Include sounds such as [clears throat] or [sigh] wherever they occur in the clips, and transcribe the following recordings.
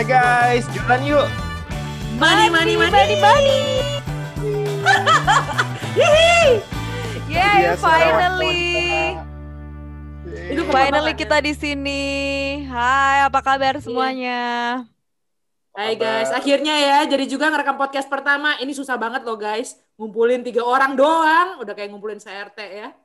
Hai guys, jualan yuk. Money, money, money, money. Yay, Dia suara finally. Itu Finally kita di sini. Hai, apa kabar semuanya? Hai guys, akhirnya ya jadi juga ngerekam podcast pertama. Ini susah banget loh guys. Ngumpulin tiga orang doang. Udah kayak ngumpulin CRT ya.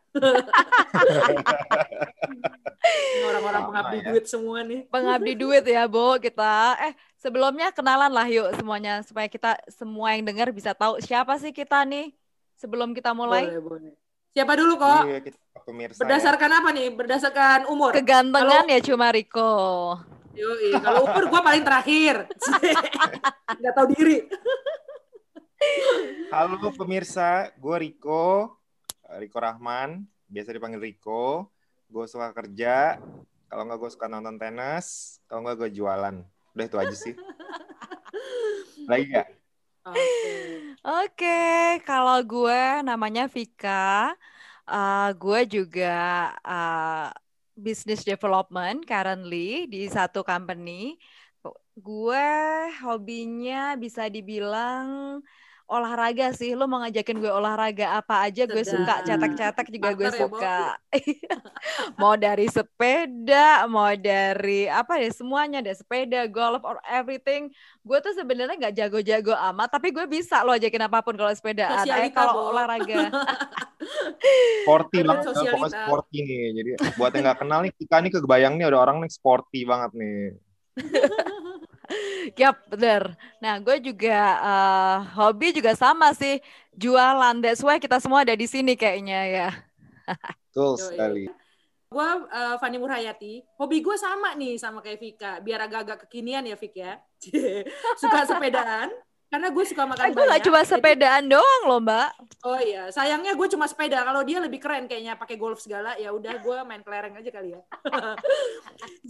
Orang-orang pengabdi ya. duit semua nih. Pengabdi duit ya, Bo, kita. Eh, sebelumnya kenalan lah yuk semuanya supaya kita semua yang dengar bisa tahu siapa sih kita nih sebelum kita mulai. Boleh, boleh. Siapa dulu kok? Iya, kita pemirsa. ya. Berdasarkan apa nih? Berdasarkan umur? Kegantengan ya cuma Riko. Yoi, kalau umur gue paling terakhir. [laughs] Nggak tahu diri. Halo pemirsa, gue Riko, Riko Rahman, biasa dipanggil Riko. Gue suka kerja, kalau nggak gue suka nonton tenis, kalau nggak gue jualan. Udah itu aja sih. [laughs] Lagi nggak? Oke. Oke, kalau gue namanya Vika, eh, gue juga eh, business development currently di satu company. Gue hobinya bisa dibilang olahraga sih. Lo mau ngajakin gue olahraga apa aja, gue suka. Sedap. Cetek-cetek juga gue Partner ya, suka. [laughs] mau dari sepeda, mau dari apa deh semuanya deh sepeda, golf or everything. Gue tuh sebenarnya nggak jago-jago amat, tapi gue bisa lo ajakin apa pun kalau sepedaan. Eh kalau olahraga. [laughs] Sporty banget, pokoknya sporty nih. Jadi buat yang nggak kenal nih, kita nih kebayang nih ada orang nih sporty banget nih. [laughs] [laughs] Yap, bener. Nah, gue juga eh, hobi juga sama sih, jualan. That's why kita semua ada di sini kayaknya ya. [laughs] Betul sekali. Gue uh, Fani Murhayati. Hobi gue sama nih sama kayak Vika. Biar agak-agak kekinian ya Vik ya. [laughs] suka sepedaan. Karena gue suka makan Eh, gue nggak banyak. cuma Jadi- sepedaan doang loh, Mbak. Oh iya, sayangnya gue cuma sepeda. Kalau dia lebih keren kayaknya pakai golf segala, ya udah gue main kelereng aja kali ya. [laughs]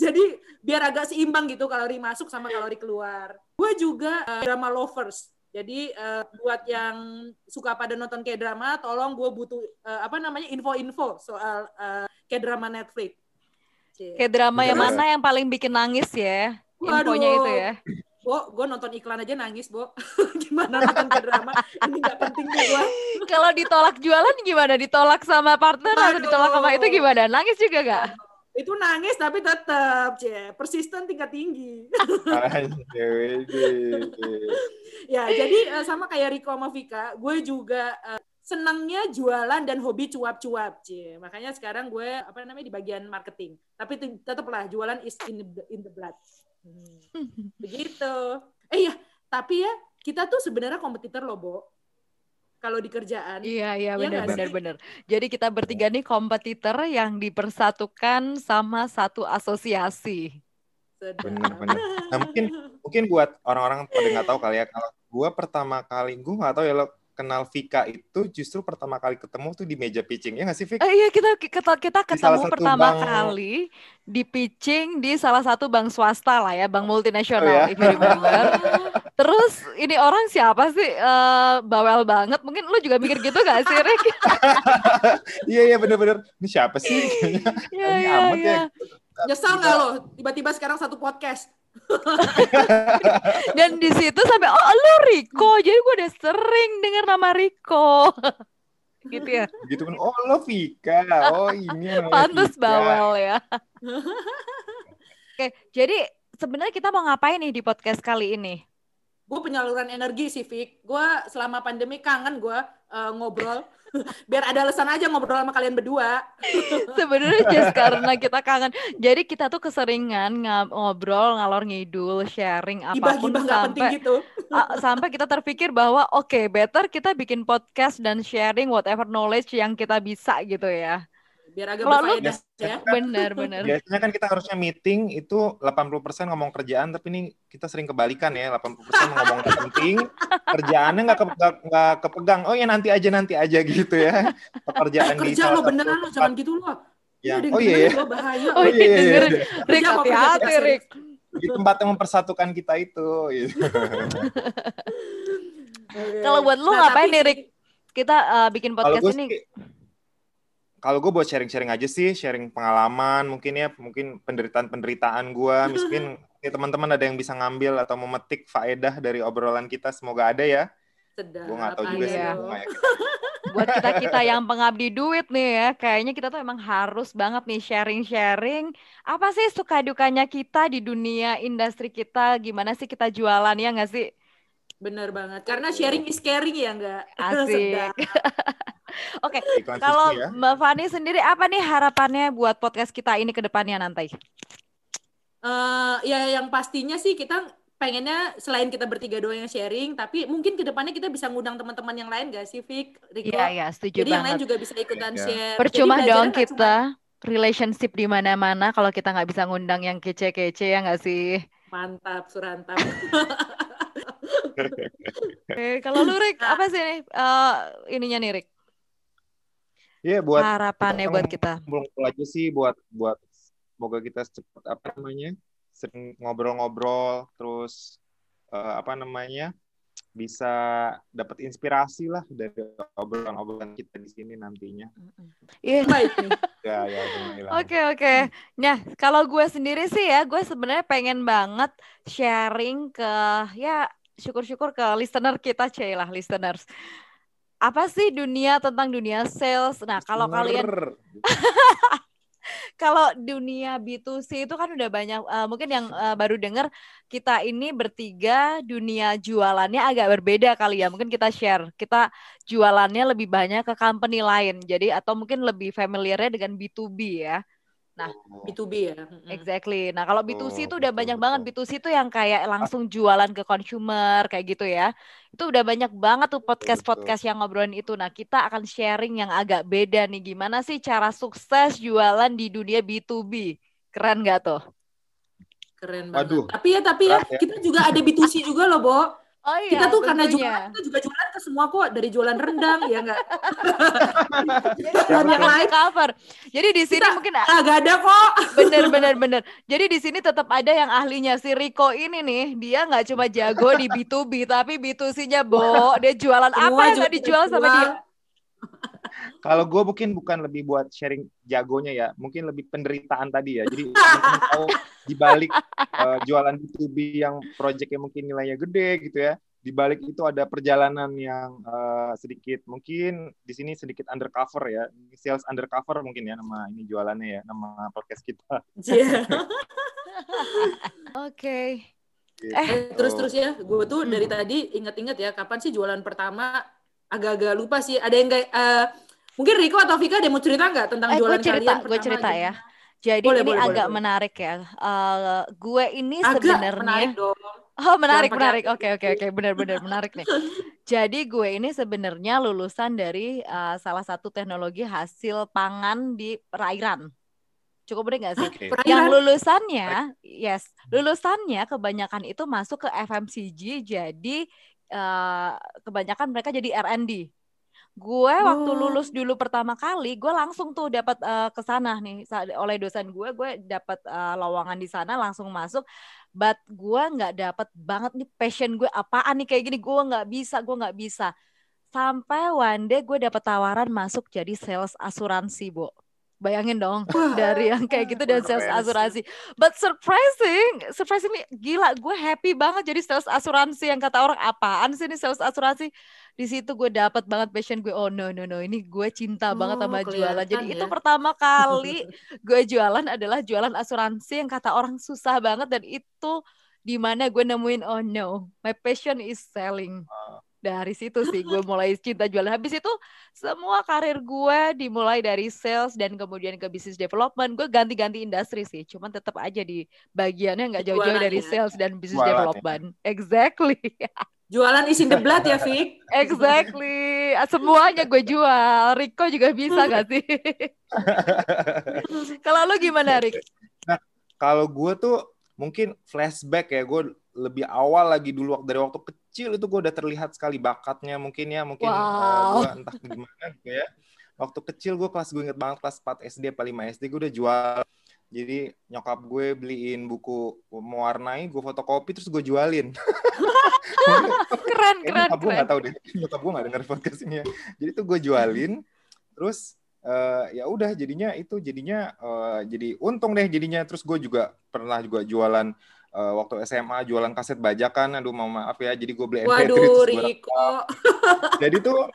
Jadi biar agak seimbang gitu kalori masuk sama kalori keluar. Gue juga uh, drama lovers. Jadi uh, buat yang suka pada nonton kayak drama, tolong gue butuh uh, apa namanya info-info soal uh, kayak drama Netflix. Kayak drama yang mana yang paling bikin nangis ya? Infonya Waduh. itu ya. Bo, gue nonton iklan aja nangis, Bo. [laughs] Gimana nonton kayak drama? Ini nggak penting tuh gue. [laughs] Kalau ditolak jualan gimana? Ditolak sama partner atau Aduh. ditolak sama itu gimana? Nangis juga gak? Itu nangis tapi tetap, cie. Persisten tingkat tinggi. [laughs] Ya jadi eh, sama kayak Riko sama Vika gue juga eh, senangnya jualan dan hobi cuap-cuap cie makanya sekarang gue apa namanya di bagian marketing tapi te- tetaplah jualan is in the, in the blood Hmm, begitu eh ya tapi ya kita tuh sebenarnya kompetitor loh Bo kalau di kerjaan Iya, iya Iya benar nggak benar benar. Jadi kita bertiga nih kompetitor yang dipersatukan sama satu asosiasi. Sedap. Bener-bener. Nah mungkin mungkin buat orang-orang pada nggak tahu kali ya kalau gue pertama kali gue nggak tahu ya lo kenal Vika itu justru pertama kali ketemu tuh di meja pitching ya nggak sih Vika? Eh, iya kita kita kita ketemu pertama bank- kali di pitching di salah satu bank swasta lah ya, bank multinasional Oh, ya? if you remember. [laughs] Terus ini orang siapa sih? Eh, bawel banget. Mungkin lu juga mikir gitu gak sih, Rick? [laughs] Iya iya bener-bener. Ini siapa sih? [laughs] Iya, iya, amat iya. ya. nyesal nggak lo tiba-tiba sekarang satu podcast [laughs] Dan di situ sampai oh lu Riko. Jadi gue udah sering dengar nama Riko. [laughs] gitu ya. Gitu kan. Oh lo Vika. Oh ini Vika. bawel ya. Oke, jadi sebenarnya kita mau ngapain nih di podcast kali ini? gue penyaluran energi sih Fik gue selama pandemi kangen gue eh, ngobrol biar ada alasan aja ngobrol sama kalian berdua Sebenarnya just karena kita kangen. Jadi kita tuh keseringan nga- ngobrol, ngalor ngidul, sharing apa pun nggak penting sampai gitu sampai kita terpikir bahwa oke, better kita bikin podcast dan sharing whatever knowledge yang kita bisa gitu ya. Biar agak Kalau berfaedah ya Bener, bener. Biasanya kan kita harusnya meeting itu 80% ngomong kerjaan, tapi ini kita sering kebalikan ya, 80% ngomong penting, kerjaannya nggak ke, nggak- nggak kepegang. Oh ya nanti aja nanti aja gitu ya. Pekerjaan di kerja lo beneran lo jangan gitu lo Ada yang oh iya ya, lo bahaya Oh lo. iya, dengerin. Rick, Kerja apa kerja hati-hati? Rick. di tempat yang mempersatukan kita itu. gitu. [laughs] Kalau buat lu Nah, ngapain tapi nih, Rick? Kita uh, bikin podcast gue ini. sih, kalau gue buat sharing-sharing aja sih, sharing pengalaman, mungkin ya, mungkin penderitaan-penderitaan gue, mungkin mungkin nih teman-teman ada yang bisa ngambil atau memetik faedah dari obrolan kita, semoga ada ya. Sedap. Gue nggak tahu juga sih. [laughs] Buat kita kita yang pengabdi duit nih ya kayaknya kita tuh emang harus banget nih sharing sharing apa sih suka dukanya kita di dunia industri kita gimana sih kita jualan ya nggak sih Bener banget. Karena sharing is caring ya enggak? [laughs] Asik. [laughs] oke Iklan kalau ya. Mbak Fani sendiri apa nih harapannya buat podcast kita ini ke depannya nanti Eh, ya yang pastinya sih kita pengennya selain kita bertiga doang yang sharing, tapi mungkin ke depannya kita bisa ngundang teman-teman yang lain gak sih, Riko? iya iya setuju Jadi yang lain banget juga bisa ikutan Iya. share. percuma Jadi dong kita relationship di mana-mana kalau kita nggak bisa ngundang yang kece-kece ya nggak sih cuma Mantap, surantap. [laughs] Oke, kalau lu Rick, apa sih nih eh, ininya nih Rick? Iya buat Harapannya buat kita. ngumpul aja sih buat buat semoga kita cepat apa namanya sering ngobrol-ngobrol terus eh, apa namanya bisa dapat inspirasi lah dari obrolan-obrolan kita di sini nantinya. Iya. Baik nih. Ya ya. Oke oke. Nah kalau gue sendiri sih ya, gue sebenarnya pengen banget sharing ke ya syukur-syukur ke listener kita, lah listeners. Apa sih dunia tentang dunia sales? Nah kalau kalian [laughs] kalau dunia B2C itu kan udah banyak eh, mungkin yang eh, baru dengar kita ini bertiga dunia jualannya agak berbeda kali ya mungkin kita share kita jualannya lebih banyak ke company lain jadi atau mungkin lebih familiarnya dengan B2B ya B2B ya. Exactly nah kalau B2C itu udah banyak betul. banget B2C itu yang kayak langsung jualan ke consumer kayak gitu ya itu udah banyak banget tuh podcast-podcast yang ngobrolin itu nah kita akan sharing yang agak beda nih gimana sih cara sukses jualan di dunia B2B keren nggak tuh Keren banget. Waduh. Tapi ya, tapi ya, ya. kita juga ada B2C juga loh, Bo. Oh iya, kita tuh karena tentunya. jualan, kita juga jualan ke semua kok. Dari jualan rendang, ya enggak? [laughs] Yang kita lain, cover. Jadi di sini Kita- mungkin agak ada kok. bener bener bener. Jadi di sini tetap ada yang ahlinya si Rico ini nih. Dia nggak cuma jago di B2B tapi B2C-nya Bo. Dia jualan apa Semua yang juga nggak dijual sama dia? Kalau gue mungkin bukan lebih buat sharing jagonya ya, mungkin lebih penderitaan tadi ya. Jadi [laughs] tahu di balik eh, jualan B2B yang proyeknya mungkin nilainya gede gitu ya. Di balik itu ada perjalanan yang eh, sedikit mungkin di sini sedikit undercover ya. Sales undercover mungkin ya nama ini jualannya ya, nama podcast kita. Iya. [laughs] Oke. Gitu. Eh, terus-terus ya, gue tuh dari tadi inget-inget ya, kapan sih jualan pertama? Agak-agak lupa sih. Ada yang kayak, eh, mungkin Riko atau Vika ada yang mau cerita nggak tentang Eh, gue jualan cerita, kalian gue cerita gimana? ya. Jadi Boleh, ini boleh, agak boleh. menarik ya. Eh, gue ini Agak sebenarnya menarik dong. Oh menarik menarik oke oke oke benar-benar menarik nih. [laughs] Jadi gue ini sebenarnya lulusan dari uh, salah satu teknologi hasil pangan di perairan. Cukup benar nggak sih? Perairan. Yang lulusannya, yes, lulusannya kebanyakan itu masuk ke FMCG, jadi uh, kebanyakan mereka jadi R&D. Gue waktu Oh. lulus dulu pertama kali, gue langsung tuh dapat uh, ke sana nih oleh dosen gue, gue dapat uh, lowongan di sana langsung masuk. But gue nggak dapat banget nih passion gue apaan nih kayak gini, gue nggak bisa, gue nggak bisa. Sampai one day gue dapat tawaran masuk jadi sales asuransi, Bo. Bayangin dong dari yang kayak gitu dan sales asuransi. But surprising, surprisingly gila, gue happy banget jadi sales asuransi yang kata orang apaan sih ini sales asuransi. Di situ gue dapat banget passion gue. Oh no no no, ini gue cinta banget Oh, sama jualan. Jadi kelihatan itu ya. pertama kali [laughs] gue jualan adalah jualan asuransi yang kata orang susah banget dan itu di mana gue nemuin oh no, my passion is selling. Dari situ sih gue mulai cinta jualan. Habis itu semua karir gue dimulai dari sales dan kemudian ke business development. Gue ganti-ganti industri sih, cuman tetap aja di bagiannya nggak jauh-jauh dari ya. sales dan business Jualan ya. development. Exactly, Jualan is in the blood ya, Vic? exactly. Semuanya gue jual. Rico juga bisa gak sih? [laughs] Kalau lu gimana, Rick? Kalau gue tuh mungkin flashback ya, gue lebih awal lagi dulu dari waktu kecil itu gue udah terlihat sekali bakatnya mungkin ya, mungkin eh, Wow. gue entah gimana gitu ya. Waktu kecil gue kelas gue inget banget kelas 4 SD apa 5 SD gue udah jual. Jadi nyokap gue beliin buku mewarnai, gue fotokopi terus gue jualin. [laughs] Keren, keren, nyokap gue keren. gak tahu deh, nyokap gue gak denger podcast ini ya. Jadi tuh gue jualin, terus eh, ya udah jadinya itu jadinya eh, jadi untung deh jadinya. Terus gue juga pernah juga jualan eh, waktu SMA jualan kaset bajakan, aduh mau maaf ya, jadi gue beli MP3 Waduh, terus Riko. jadi tuh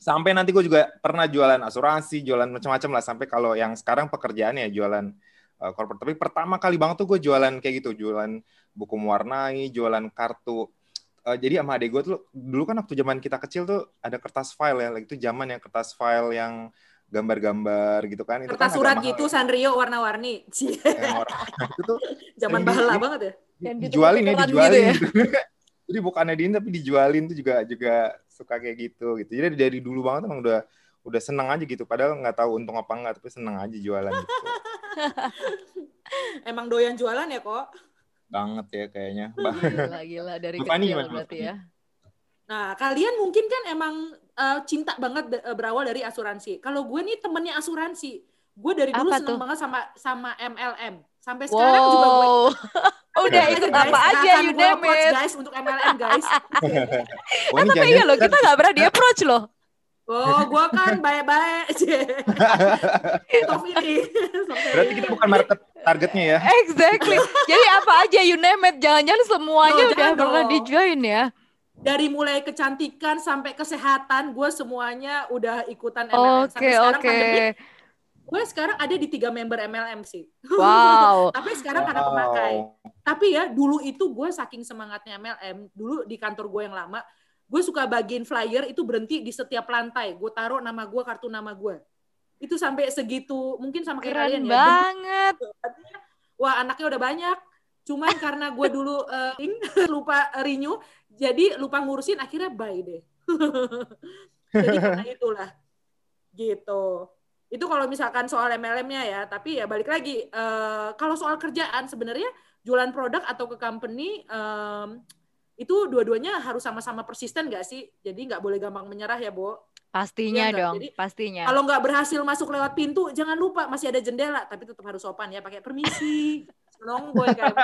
sampai nanti gue juga pernah jualan asuransi, jualan macam-macam lah sampai kalau yang sekarang pekerjaannya jualan uh, corporate. Tapi pertama kali banget tuh gue jualan kayak gitu, jualan buku mewarnai, jualan kartu. Uh, jadi sama adek gue tuh dulu kan waktu zaman kita kecil tuh ada kertas file ya, itu zaman yang kertas file yang gambar-gambar gitu kan. Itu Kertas kan surat gitu ya. Sanrio warna-warni. Cie, Yang warna- itu tuh Zaman bahala di- banget ya. Yang dijualin ya dijualin gitu [laughs] jadi bukannya diin tapi dijualin tuh juga juga suka kayak gitu gitu jadi dari dulu banget emang udah udah seneng aja gitu padahal nggak tahu untung apa enggak tapi seneng aja jualan gitu [laughs] Emang doyan jualan ya kok. banget ya kayaknya Gila, [laughs] gila dari kecil gimana, berarti ya. Nah, kalian mungkin kan emang eh, cinta banget eh, berawal dari asuransi. Kalau gue nih temennya asuransi. Gue dari dulu Apa seneng tuh? banget sama sama MLM. Sampai sekarang juga gue Wow. [laughs] Udah ikut guys. apa Nah, aja kan you name it. guys untuk MLM guys. [laughs] [laughs] Wah, Eh, ini tapi iya loh, kita nggak pernah di approach loh. Oh, gue kan baik-baik. Stop ini. berarti kita bukan market targetnya ya Exactly. Jadi apa aja you name it. Jangan-jangan semuanya Loh, udah jangan pernah di join ya. Dari mulai kecantikan sampai kesehatan, gue semuanya udah ikutan MLM. Oke, Sampai sekarang oke. pandemi, gue sekarang ada di tiga member MLM sih. Wow. [laughs] Tapi sekarang karena pemakai. Wow. Tapi ya dulu itu gue saking semangatnya MLM, dulu di kantor gue yang lama, gue suka bagiin flyer itu berhenti di setiap lantai. Gue taruh nama gue, kartu nama gue. Itu sampai segitu, mungkin sama kayak kalian ya. banget. Wah anaknya udah banyak. Cuman karena gue dulu eh, lupa renew, jadi lupa ngurusin, akhirnya buy deh. [laughs] jadi karena itulah. Gitu. Itu kalau misalkan soal MLM-nya ya, tapi ya balik lagi. eh, kalau soal kerjaan sebenarnya jualan produk atau ke company, em, itu dua-duanya harus sama-sama persisten nggak sih? Jadi nggak boleh gampang menyerah ya, Bo. Pastinya nggak? dong, Jadi, pastinya. Kalau nggak berhasil masuk lewat pintu, jangan lupa masih ada jendela, tapi tetap harus sopan ya, pakai permisi. [laughs] Nonggoy kayak.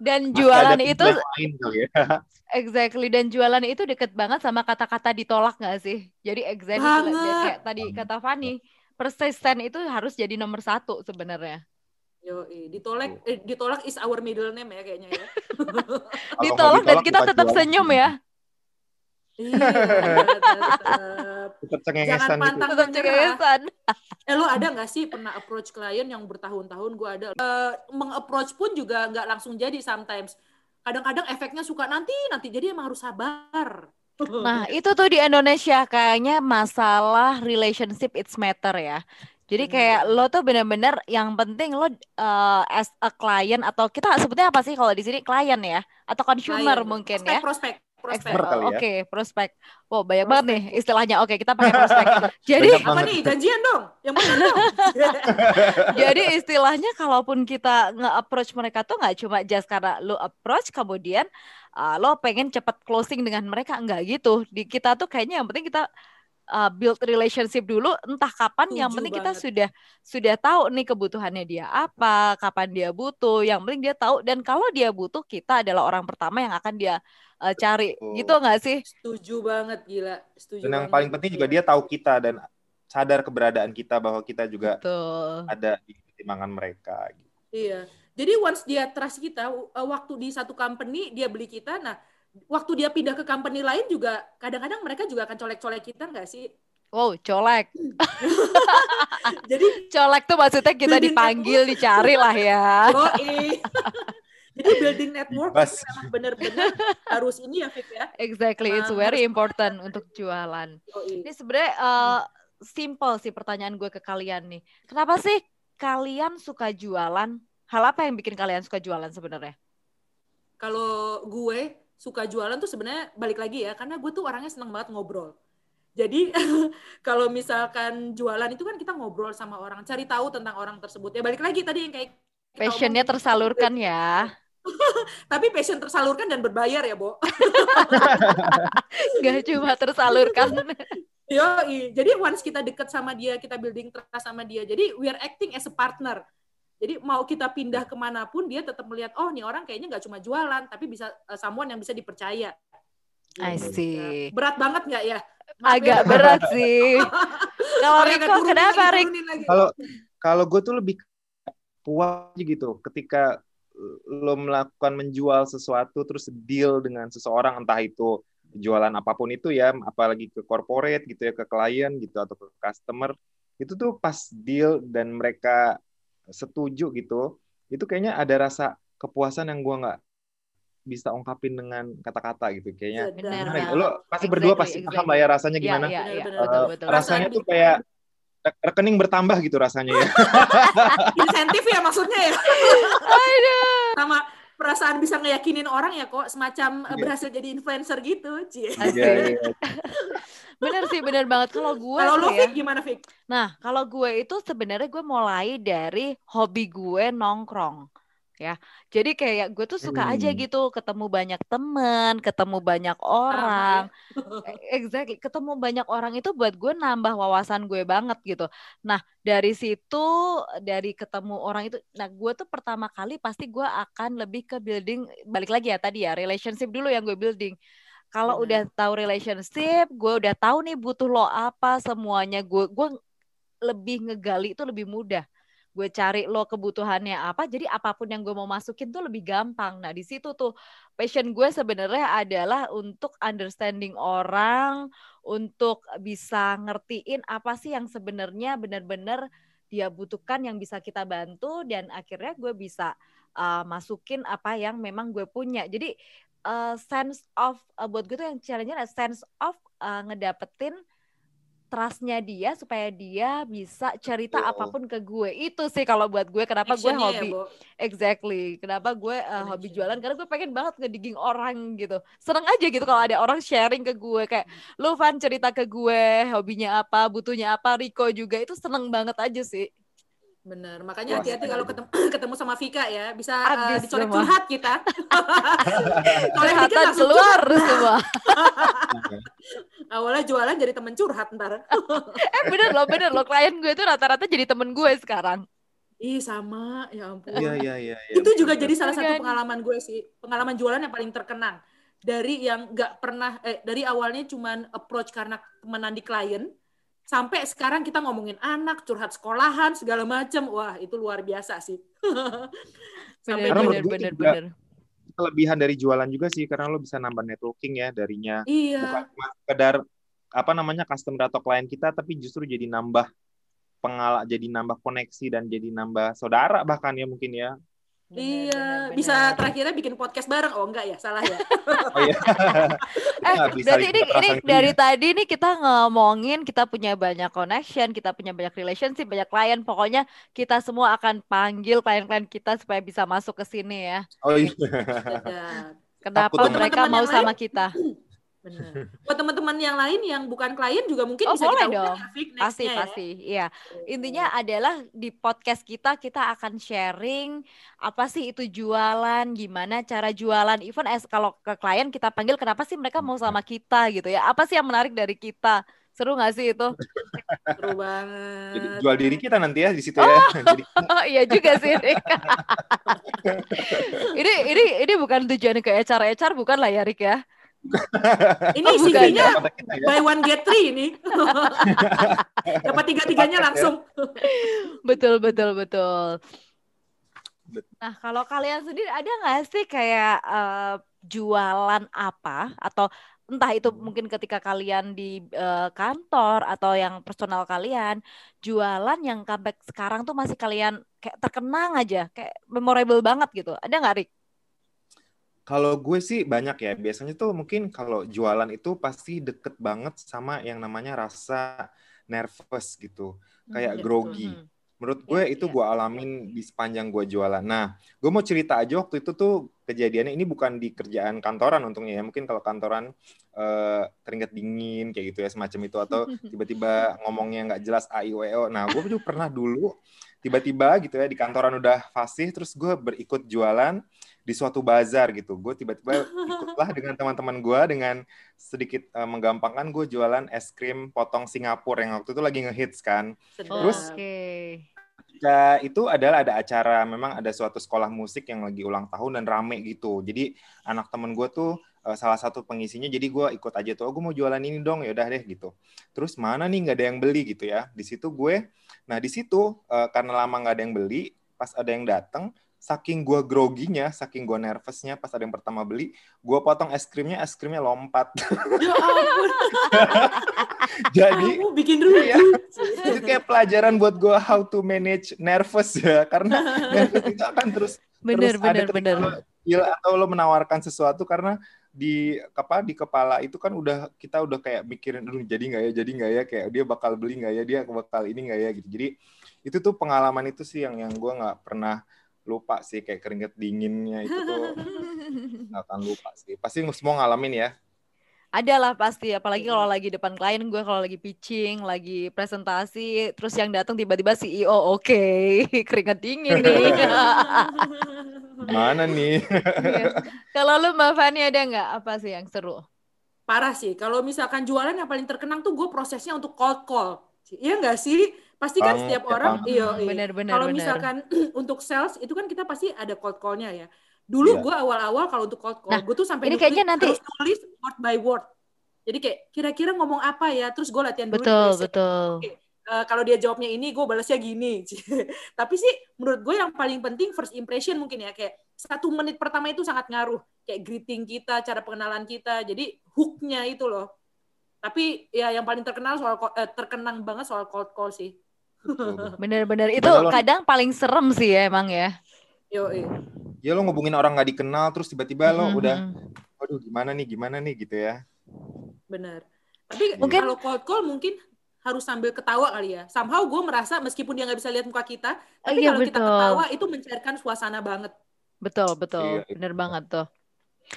Dan jualan itu lain kali ya. [laughs] exactly dan jualan itu deket banget sama kata-kata ditolak nggak sih? Jadi exactly Banget. kayak- tadi kata Fani, persisten itu harus jadi nomor satu sebenarnya. Yo, ditolak, eh, ditolak is our middle name ya kayaknya ya. [laughs] Nggak Ditolak dan kita tetap jualan. senyum ya. Iya, tetap. Tetap Jangan cengengesan gitu. pantang Tetap menyerah. cengengesan. Eh lo ada nggak sih pernah approach klien yang bertahun-tahun gue ada. Eh, meng-approach pun juga nggak langsung jadi sometimes. Kadang-kadang efeknya suka nanti nanti jadi emang harus sabar. Nah, itu tuh di Indonesia kayaknya masalah relationship it's matter ya. Jadi Bener kayak lo tuh bener-bener yang penting lo uh, as a client atau kita sebutnya apa sih kalau di sini klien ya atau consumer Klien. mungkin prospek, ya. Prospek, prospek. Expert kali ya. Oke, prospek. Wow, banyak banget nih istilahnya. Oke, kita pakai prospek. [laughs] Jadi Banyak Apa banget. nih janjian dong? Yang benar dong. [laughs] jadi istilahnya kalaupun kita nge-approach mereka tuh nggak cuma just karena lo approach kemudian uh, lo pengen cepet closing dengan mereka enggak gitu. Di kita tuh kayaknya yang penting kita uh, build relationship dulu entah kapan yang Setuju penting kita banget. sudah sudah tahu nih kebutuhannya dia apa, kapan dia butuh. Yang penting dia tahu dan kalau dia butuh kita adalah orang pertama yang akan dia uh, cari. Betul. Gitu nggak sih? Setuju banget gila. Setuju Dan yang banget. paling penting juga dia tahu kita dan sadar keberadaan kita bahwa kita juga Tuh. ada di pertimbangan mereka. gitu. Iya. Jadi once dia trust kita, uh, waktu di satu company dia beli kita, nah waktu dia pindah ke company lain juga kadang-kadang mereka juga akan colek-colek kita nggak sih? Wow, colek. [laughs] Jadi Colek tuh maksudnya kita dipanggil, dicari lah ya. yoi. [laughs] Jadi building network itu memang benar-benar harus ini ya Fik ya. Exactly, it's very harus important untuk jualan. Yoi. Ini sebenarnya uh, simple sih pertanyaan gue ke kalian nih. Kenapa sih kalian suka jualan? Hal apa yang bikin kalian suka jualan sebenarnya? Kalau gue suka jualan tuh sebenarnya balik lagi ya, karena gue tuh orangnya seneng banget ngobrol. Jadi [laughs] kalau misalkan jualan itu kan kita ngobrol sama orang, cari tahu tentang orang tersebut. Ya balik lagi tadi yang kayak Passionnya tersalurkan ya. [laughs] Tapi passion tersalurkan dan berbayar ya, Bo. Gak cuma tersalurkan. [laughs] Yo, jadi once kita deket sama dia, kita building trust sama dia. Jadi we are acting as a partner. Jadi mau kita pindah ke mana pun, dia tetap melihat, oh nih orang kayaknya nggak cuma jualan, tapi bisa uh, someone yang bisa dipercaya. I Gitu. see. Ya. Berat banget nggak ya? Maaf Agak ya. berat sih. [laughs] Kalau Riko kenapa Rik? Kalau kalau gue tuh lebih puas aja gitu ketika lo melakukan menjual sesuatu terus deal dengan seseorang entah itu jualan apa pun itu ya apalagi ke corporate gitu ya ke klien gitu atau ke customer itu tuh pas deal dan mereka setuju gitu itu kayaknya ada rasa kepuasan yang gua nggak bisa ungkapin dengan kata-kata gitu kayaknya Benar. gimana ya? Benar. lo pasti Exactly, berdua pasti paham exactly. lah ya rasanya Iya, gimana iya, iya. Benar, Betul, Eh, betul. rasanya Perasaan tuh kayak re- rekening bertambah gitu rasanya ya [laughs] insentif ya maksudnya ya. Aduh. Sama perasaan bisa ngeyakinin orang ya kok semacam eh, Iya. berhasil jadi influencer gitu. Cie. Iya, iya. [laughs] Bener sih, bener banget. Kalau gue Kalau tuh ya, Fik gimana Fik? Nah, kalau gue itu sebenarnya gue mulai dari hobi gue nongkrong. Ya, jadi kayak gue tuh suka aja Hmm. gitu ketemu banyak temen, ketemu banyak orang. [laughs] E- Exactly, ketemu banyak orang itu buat gue nambah wawasan gue banget gitu. Nah, dari situ, dari ketemu orang itu, nah gue tuh pertama kali pasti gue akan lebih ke building, balik lagi ya tadi ya, relationship dulu yang gue building. Kalau Benar. udah tahu relationship, gue udah tahu nih butuh lo apa semuanya, gue gue lebih ngegali itu lebih mudah. Gue cari lo kebutuhannya apa, jadi apa pun yang gue mau masukin tuh lebih gampang. Nah, di situ tuh passion gue sebenarnya adalah untuk understanding orang, untuk bisa ngertiin apa sih yang sebenarnya benar-benar dia butuhkan yang bisa kita bantu dan akhirnya gue bisa uh, masukin apa yang memang gue punya. Jadi uh, sense of uh, buat gue tuh yang challenge-nya adalah sense of uh, ngedapetin trustnya dia supaya dia bisa cerita Betul. apa pun ke gue. Itu sih kalau buat gue kenapa gue ya, hobi Bo. exactly. Kenapa gue uh, hobi jualan? Karena gue pengen banget ngedigging orang gitu. Seneng aja gitu kalau ada orang sharing ke gue. Kayak lu Van cerita ke gue hobinya apa butuhnya apa Riko juga. Itu seneng banget aja sih Bener, makanya hati-hati kalau itu. ketemu, [clears throat] ketemu sama Vika ya, bisa Abis dicolek semua. curhat kita. [laughs] Colek curhatan langsung keluar semua [laughs] Awalnya jualan jadi temen curhat ntar. [laughs] eh bener loh bener loh klien gue tuh rata-rata jadi temen gue sekarang Ih sama, ya ampun. Iya iya iya. iya, itu juga jadi salah satu pengalaman gue sih pengalaman jualan yang paling terkenang dari yang nggak pernah eh dari awalnya cuman approach karena temenan di klien sampai sekarang kita ngomongin anak curhat sekolahan segala macam wah itu luar biasa sih. [laughs] Sampai bener bener bener juga- bener. kelebihan dari jualan juga sih karena lo bisa nambah networking ya darinya. Bukan iya cuma sekedar apa namanya customer atau klien kita tapi justru jadi nambah pengala jadi nambah koneksi dan jadi nambah saudara bahkan ya mungkin ya Bener, iya bener, bisa bener. terakhirnya bikin podcast bareng oh enggak ya salah ya [laughs] oh iya [laughs] Eh, bisa berarti ini, ikut ini perasaan dari dia. tadi nih kita ngomongin kita punya banyak connection, kita punya banyak relationship, banyak klien. Pokoknya kita semua akan panggil klien-klien kita supaya bisa masuk ke sini ya. oh iya. Kenapa Takut mereka teman-teman mau yang sama kita? [clears throat] Benar. Buat teman-teman yang lain yang bukan klien juga mungkin Oh, bisa kita boleh undang dong. ya, Fik, Pasti, ya. pasti. Iya. Intinya adalah di podcast kita kita akan sharing apa sih itu jualan, gimana cara jualan. Even as kalau ke klien kita panggil kenapa sih mereka mau sama kita gitu ya. Apa sih yang menarik dari kita? Seru gak sih itu? [laughs] Seru jadi banget. jual diri kita nanti ya di situ ya jadi [laughs] Oh iya juga sih ini [laughs] ini ini bukan tujuan ke HR HR bukan lah ya Rik ya. Ini Oh. CV-nya kita ya buy one get three ini. [laughs] Dapat tiga-tiganya langsung. Betul betul betul. Bet- Nah kalau kalian sendiri ada nggak sih kayak eh, jualan apa atau entah itu mungkin ketika kalian di eh, kantor atau yang personal kalian jualan yang sampai sekarang tuh masih kalian kayak terkenang aja kayak memorable banget gitu. Ada nggak Rik? Kalau gue sih banyak ya. Biasanya tuh mungkin kalau jualan itu pasti deket banget sama yang namanya rasa nervous gitu. Kayak iya, grogi. Mhm. Menurut gue Iya, itu iya. gue alamin di sepanjang gue jualan. Nah, gue mau cerita aja waktu itu tuh kejadiannya ini bukan di kerjaan kantoran untungnya ya. Mungkin kalau kantoran eh, keringet dingin kayak gitu ya semacam itu atau [laughs] tiba-tiba ngomongnya nggak jelas a i u e o. Nah, gue juga pernah dulu tiba-tiba gitu ya di kantoran udah fasih terus gue berikut jualan di suatu bazar gitu. Gue tiba-tiba ikutlah dengan teman-teman gue dengan sedikit eh, menggampangkan gue jualan es krim potong Singapura yang waktu itu lagi ngehits kan. Sedap. Terus- Oke. ketika itu adalah ada acara memang ada suatu sekolah musik yang lagi ulang tahun dan rame gitu jadi anak temen gue tuh eh, salah satu pengisinya jadi gue ikut aja tuh oh gue mau jualan ini dong ya udah deh gitu terus mana nih nggak ada yang beli gitu ya di situ gue nah di situ eh, karena lama nggak ada yang beli pas ada yang datang saking gue groginya, saking gue nervousnya pas ada yang pertama beli, gue potong es krimnya, es krimnya lompat. [laughs] Ya ampun. [laughs] Jadi Kamu bikin rugi. Iya. itu kayak pelajaran buat gue how to manage nervous ya, karena nervous itu akan terus Bener, terus ada bener, ketika bener. lo atau lo menawarkan sesuatu karena di apa di kepala itu kan udah kita udah kayak mikirin aduh jadi nggak ya jadi nggak ya? Kayak dia bakal beli nggak ya dia bakal ini nggak ya gitu. Jadi itu tuh pengalaman itu sih yang yang gue nggak pernah lupa sih. Kayak keringet dinginnya itu tuh [laughs] nggak akan lupa sih. Pasti semua ngalamin ya. Ada lah pasti, apalagi Iya. kalau lagi depan klien gue kalau lagi pitching, lagi presentasi, terus yang datang tiba-tiba CEO, oke, [laughs] keringat dingin nih. [laughs] mana nih Iya. Kalau lu Mbak Fani ada nggak apa sih yang seru? Parah sih. Kalau misalkan jualan yang paling terkenang tuh gue prosesnya untuk cold call. Iya nggak sih? Pasti kan Banget, setiap ya, orang, iya, iya. Bener-bener. Kalau misalkan [clears throat] untuk sales itu kan kita pasti ada cold call-nya ya. Dulu Iya. gue awal-awal kalau untuk cold call, Nah, gue tuh sampai ini nulis- kayaknya nanti- harus tulis word by word. Jadi kayak kira-kira ngomong apa ya, terus gue latihan dulu. di betul WC. Eh, kalau dia jawabnya ini, gue balasnya gini. [laughs] Tapi sih menurut gue yang paling penting first impression mungkin ya kayak satu menit pertama itu sangat ngaruh. Kayak greeting kita, cara pengenalan kita. Jadi hooknya itu loh. Tapi ya yang paling terkenal soal eh, terkenang banget soal cold call sih. Bener-bener itu kadang paling serem sih ya emang ya. Yo, ya lo ngubungin orang nggak dikenal terus tiba-tiba lo Mhm. udah waduh gimana nih gimana nih gitu ya benar. Tapi Mungkin- kalau cold call mungkin harus sambil ketawa kali ya. Somehow gue merasa meskipun dia nggak bisa lihat muka kita, Oh, tapi iya, kalau kita ketawa itu mencairkan suasana banget. Betul, betul. Iya, iya. Bener banget tuh.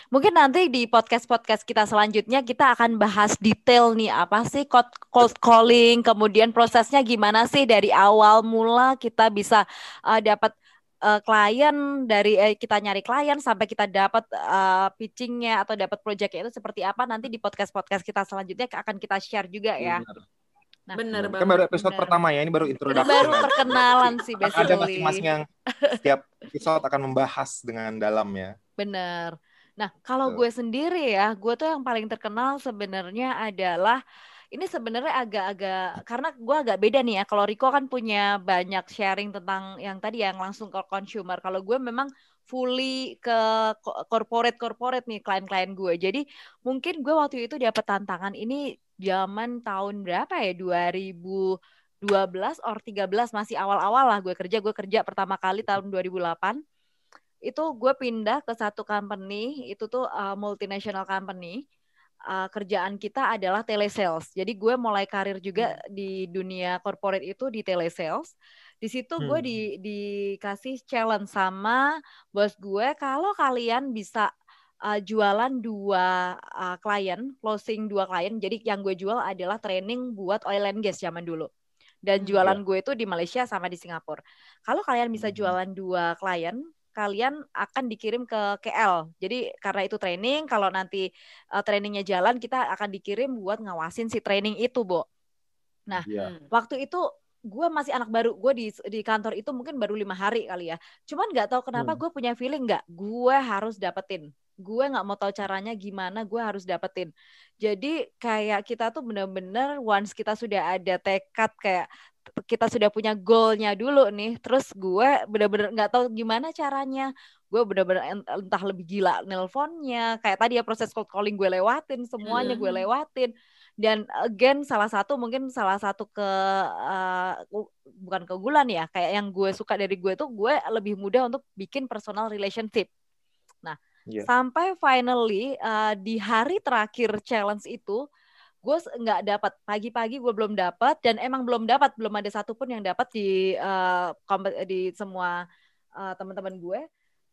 Mungkin nanti di podcast-podcast kita selanjutnya kita akan bahas detail nih apa sih cold, cold calling, kemudian prosesnya gimana sih dari awal mula kita bisa uh, dapat uh, klien dari eh, kita nyari klien sampai kita dapat uh, pitchingnya atau dapat projectnya itu seperti apa nanti di podcast-podcast kita selanjutnya akan kita share juga ya. Benar. Nah, Bener kan banget. baru episode benar. pertama ya ini baru Ini introduction baru ya. perkenalan sih Akan ada basically. masing-masing yang setiap episode akan membahas dengan dalam ya Bener. Nah, kalau gue sendiri ya, gue tuh yang paling terkenal sebenarnya adalah ini sebenarnya agak-agak karena gue agak beda nih ya. Kalau Riko kan punya banyak sharing tentang yang tadi yang langsung ke consumer. Kalau gue memang fully ke ko- corporate-corporate nih klien-klien gue. Jadi mungkin gue waktu itu dapat tantangan ini zaman tahun berapa ya? 2012 or 13 masih awal-awal lah gue kerja. Gue kerja pertama kali tahun 2008 itu gue pindah ke satu company itu tuh uh, multinational company Uh, kerjaan kita adalah telesales jadi gue mulai karir juga di dunia corporate itu di telesales di situ gue Hmm. di dikasih challenge sama bos gue kalau kalian bisa uh, jualan dua uh, klien closing dua klien jadi yang gue jual adalah training buat oil and gas zaman dulu dan Hmm, jualan gue itu di Malaysia sama di Singapura kalau kalian bisa Hmm. jualan dua klien kalian akan dikirim ke KL. Jadi karena itu training, kalau nanti uh, trainingnya jalan, kita akan dikirim buat ngawasin si training itu, Bo. Nah. Hmm. Waktu itu gue masih anak baru, gue di di kantor itu mungkin baru lima hari kali ya. Cuman nggak tahu kenapa Hmm. gue punya feeling nggak, gue harus dapetin. Gue nggak mau tahu caranya gimana, gue harus dapetin. Jadi kayak kita tuh bener-bener once kita sudah ada tekad kayak kita sudah punya goalnya dulu nih, terus gue bener-bener nggak tahu gimana caranya. Gue bener-bener ent- entah lebih gila nelponnya, kayak tadi ya proses cold calling gue lewatin, semuanya gue Mhm. lewatin. Dan again salah satu mungkin salah satu ke uh, bukan keunggulan ya, kayak yang gue suka dari gue tuh gue lebih mudah untuk bikin personal relationship. Iya. sampai finally uh, di hari terakhir challenge itu gue nggak dapat pagi-pagi gue belum dapat dan emang belum dapat belum ada satupun yang dapat di uh, di semua uh, teman-teman gue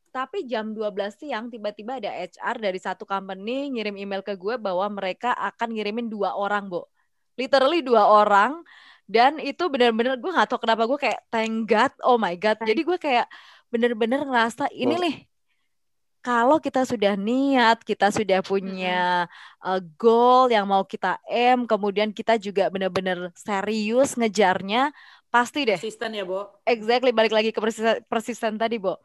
tapi jam 12 siang tiba-tiba ada HR dari satu company ngirim email ke gue bahwa mereka akan ngirimin dua orang, Bo. Literally dua orang dan itu benar-benar gue nggak tahu kenapa gue kayak thank God, oh my God. Jadi gue kayak bener-bener ngerasa ini nih kalau kita sudah niat, kita sudah punya uh, goal yang mau kita aim, kemudian kita juga benar-benar serius ngejarnya, pasti deh Asisten ya, Bo. Exactly, balik lagi ke persisten, persisten tadi, Bo.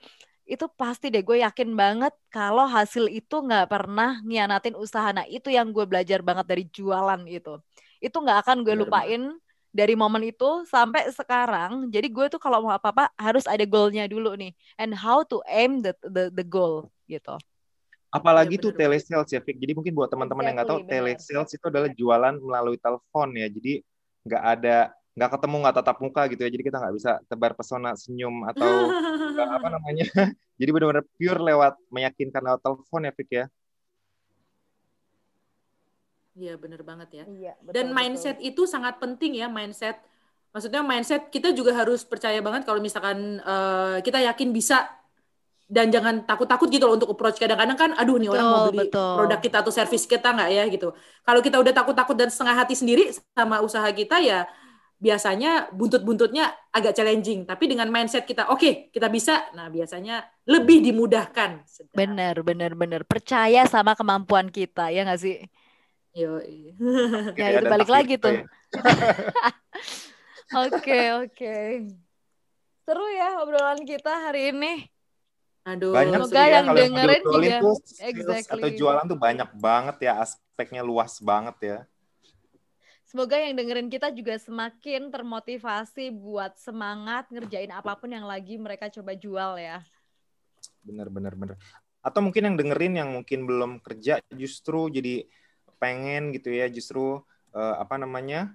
Itu pasti deh, gue yakin banget kalau hasil itu nggak pernah ngianatin usaha. Nah, itu yang gue belajar banget dari jualan itu. Itu nggak akan gue Bener lupain dari momen itu sampai sekarang. Jadi gue tuh kalau mau apa-apa harus ada goalnya dulu nih. And how to aim the the, the goal gitu. Apalagi Iya, tuh telesales ya, Fik. Jadi mungkin buat teman-teman yang nggak tahu, bener. telesales itu adalah jualan melalui telepon ya. Jadi nggak ada, nggak ketemu, nggak tatap muka gitu ya. Jadi kita nggak bisa tebar pesona senyum atau [laughs] apa namanya. [laughs] Jadi benar-benar pure lewat meyakinkan lewat telepon ya, Fik ya. Iya bener banget ya. Iya, Dan mindset itu sangat penting ya mindset. Maksudnya mindset kita juga harus percaya banget kalau misalkan eh, kita yakin bisa dan jangan takut-takut gitu loh untuk approach. Kadang-kadang kan, aduh nih orang mau Betul, beli betul. produk kita atau service kita nggak ya gitu. Kalau kita udah takut-takut dan setengah hati sendiri sama usaha kita ya biasanya buntut-buntutnya agak challenging. Tapi dengan mindset kita, oke kita bisa, nah biasanya lebih dimudahkan. Sedap. Bener, bener, bener. Percaya sama kemampuan kita, ya nggak sih? Gitu Ya, itu balik lagi kita tuh. ya. [laughs] Oke, oke. Seru ya obrolan kita hari ini. Aduh, Banyak Semoga sih ya yang dengerin juga. tuh sales Exactly. atau jualan tuh banyak banget ya aspeknya luas banget ya. Semoga yang dengerin kita juga semakin termotivasi buat semangat ngerjain apa pun yang lagi mereka coba jual ya. Bener bener bener. Atau mungkin yang dengerin yang mungkin belum kerja justru jadi pengen gitu ya justru eh, apa namanya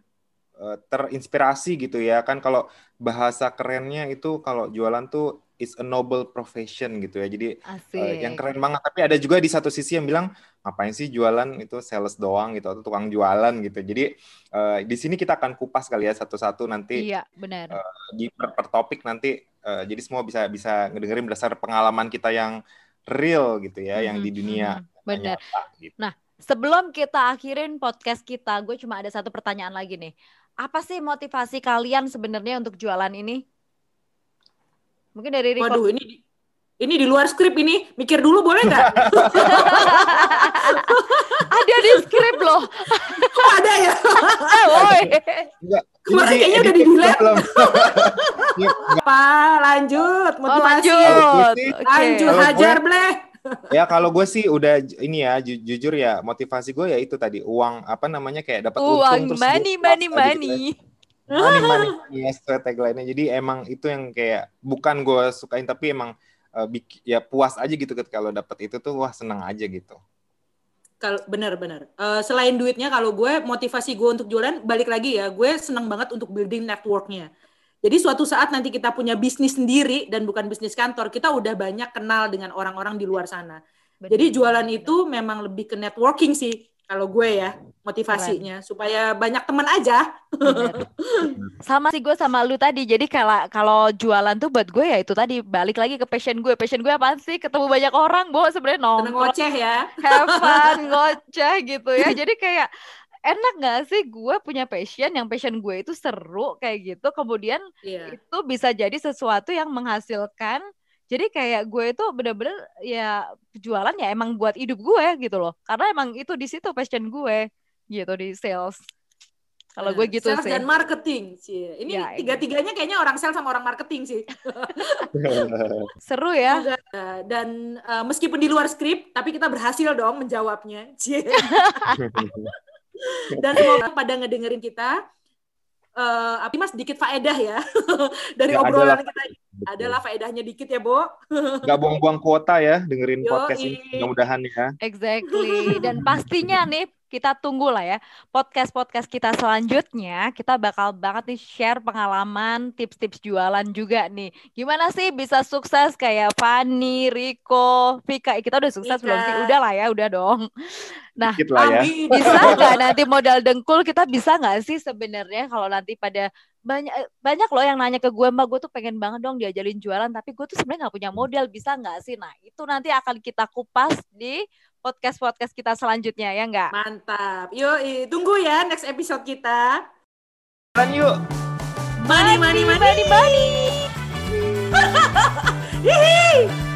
eh, terinspirasi gitu ya kan kalau bahasa kerennya itu kalau jualan tuh is a noble profession gitu ya jadi Asik. eh, yang keren banget tapi ada juga di satu sisi yang bilang ngapain sih jualan itu sales doang gitu atau tukang jualan gitu jadi eh, di sini kita akan kupas kali ya satu-satu nanti Iya, benar. di per, per topik nanti eh, jadi semua bisa bisa ngedengerin berdasar pengalaman kita yang real gitu ya yang di dunia mhm. Benar. gitu. Sebelum kita akhirin podcast kita, gue cuma ada satu pertanyaan lagi nih. Apa sih motivasi kalian sebenarnya untuk jualan ini? Mungkin dari Riko. Waduh, ini di- ini di luar skrip ini. Mikir dulu boleh nggak? ada di skrip loh. Kok ada ya? Ah, [laughs] woi. Enggak, Kemarin kayaknya udah belum. Iya, Apa? Lanjut. Oh, Motivasi. lanjut. Gue sih- Oke. Lanjut, Kalau gue- hajar bleh. ya kalau gue sih udah ini ya ju- jujur ya motivasi gue ya itu tadi uang apa namanya kayak dapat untung Uang terus money, money, gitu ya. Money. money [laughs] sesuai tagline-nya jadi emang itu yang kayak bukan gue sukain tapi emang bik- ya puas aja gitu ketika kalau dapat itu tuh wah senang aja gitu Kalau benar-benar. Eh, selain duitnya, kalau gue motivasi gue untuk jualan, balik lagi ya, gue seneng banget untuk building networknya. Jadi suatu saat nanti kita punya bisnis sendiri dan bukan bisnis kantor, kita udah banyak kenal dengan orang-orang di luar sana. Jadi jualan itu memang lebih ke networking sih, kalau gue ya motivasinya supaya banyak teman aja. Bener. Sama sih gue sama lu tadi. Jadi kalau kalau jualan tuh buat gue ya itu tadi balik lagi ke passion gue. Passion gue apa sih? Ketemu banyak orang, Bo, sebenarnya nongkrong, ngoceh ya. have fun, [laughs] ngoceh gitu ya. Jadi kayak enak gak sih gue punya passion yang passion gue itu seru kayak gitu. Kemudian Iya. itu bisa jadi sesuatu yang menghasilkan. Jadi kayak gue itu bener-bener ya jualan ya emang buat hidup gue gitu loh. Karena emang itu di situ passion gue gitu di sales. Kalau gue gitu Sales sih. dan marketing sih. Ini Ya, tiga-tiganya kayaknya orang sales sama orang marketing sih. [laughs] Seru ya. Dan eh, meskipun di luar skrip, tapi kita berhasil dong menjawabnya. [laughs] Dan semoga pada ngedengerin kita, eh apa mas sedikit faedah ya [laughs] dari Ya, obrolan adalah. kita. Betul. Adalah faedahnya dikit ya, Bo. [laughs] nggak buang-buang kuota ya dengerin Yoi. podcast ini mudah-mudahan ya Exactly. Dan pastinya nih kita tunggu lah ya podcast-podcast kita selanjutnya. Kita bakal banget nih share pengalaman, tips-tips jualan juga nih. Gimana sih bisa sukses kayak Fanny, Riko, Vika. Kita udah sukses belum sih? Vika. Udah lah ya, udah dong. Nah, ya bisa nggak nanti modal dengkul kita bisa nggak sih sebenarnya kalau nanti pada banyak banyak loh yang nanya ke gue mbak gue tuh pengen banget dong diajalin jualan tapi gue tuh sebenarnya nggak punya modal bisa nggak sih nah itu nanti akan kita kupas di podcast podcast kita selanjutnya ya nggak Mantap. Yuk, tunggu ya next episode kita. Dan yuk Money, money, money. money money [laughs] Hihi.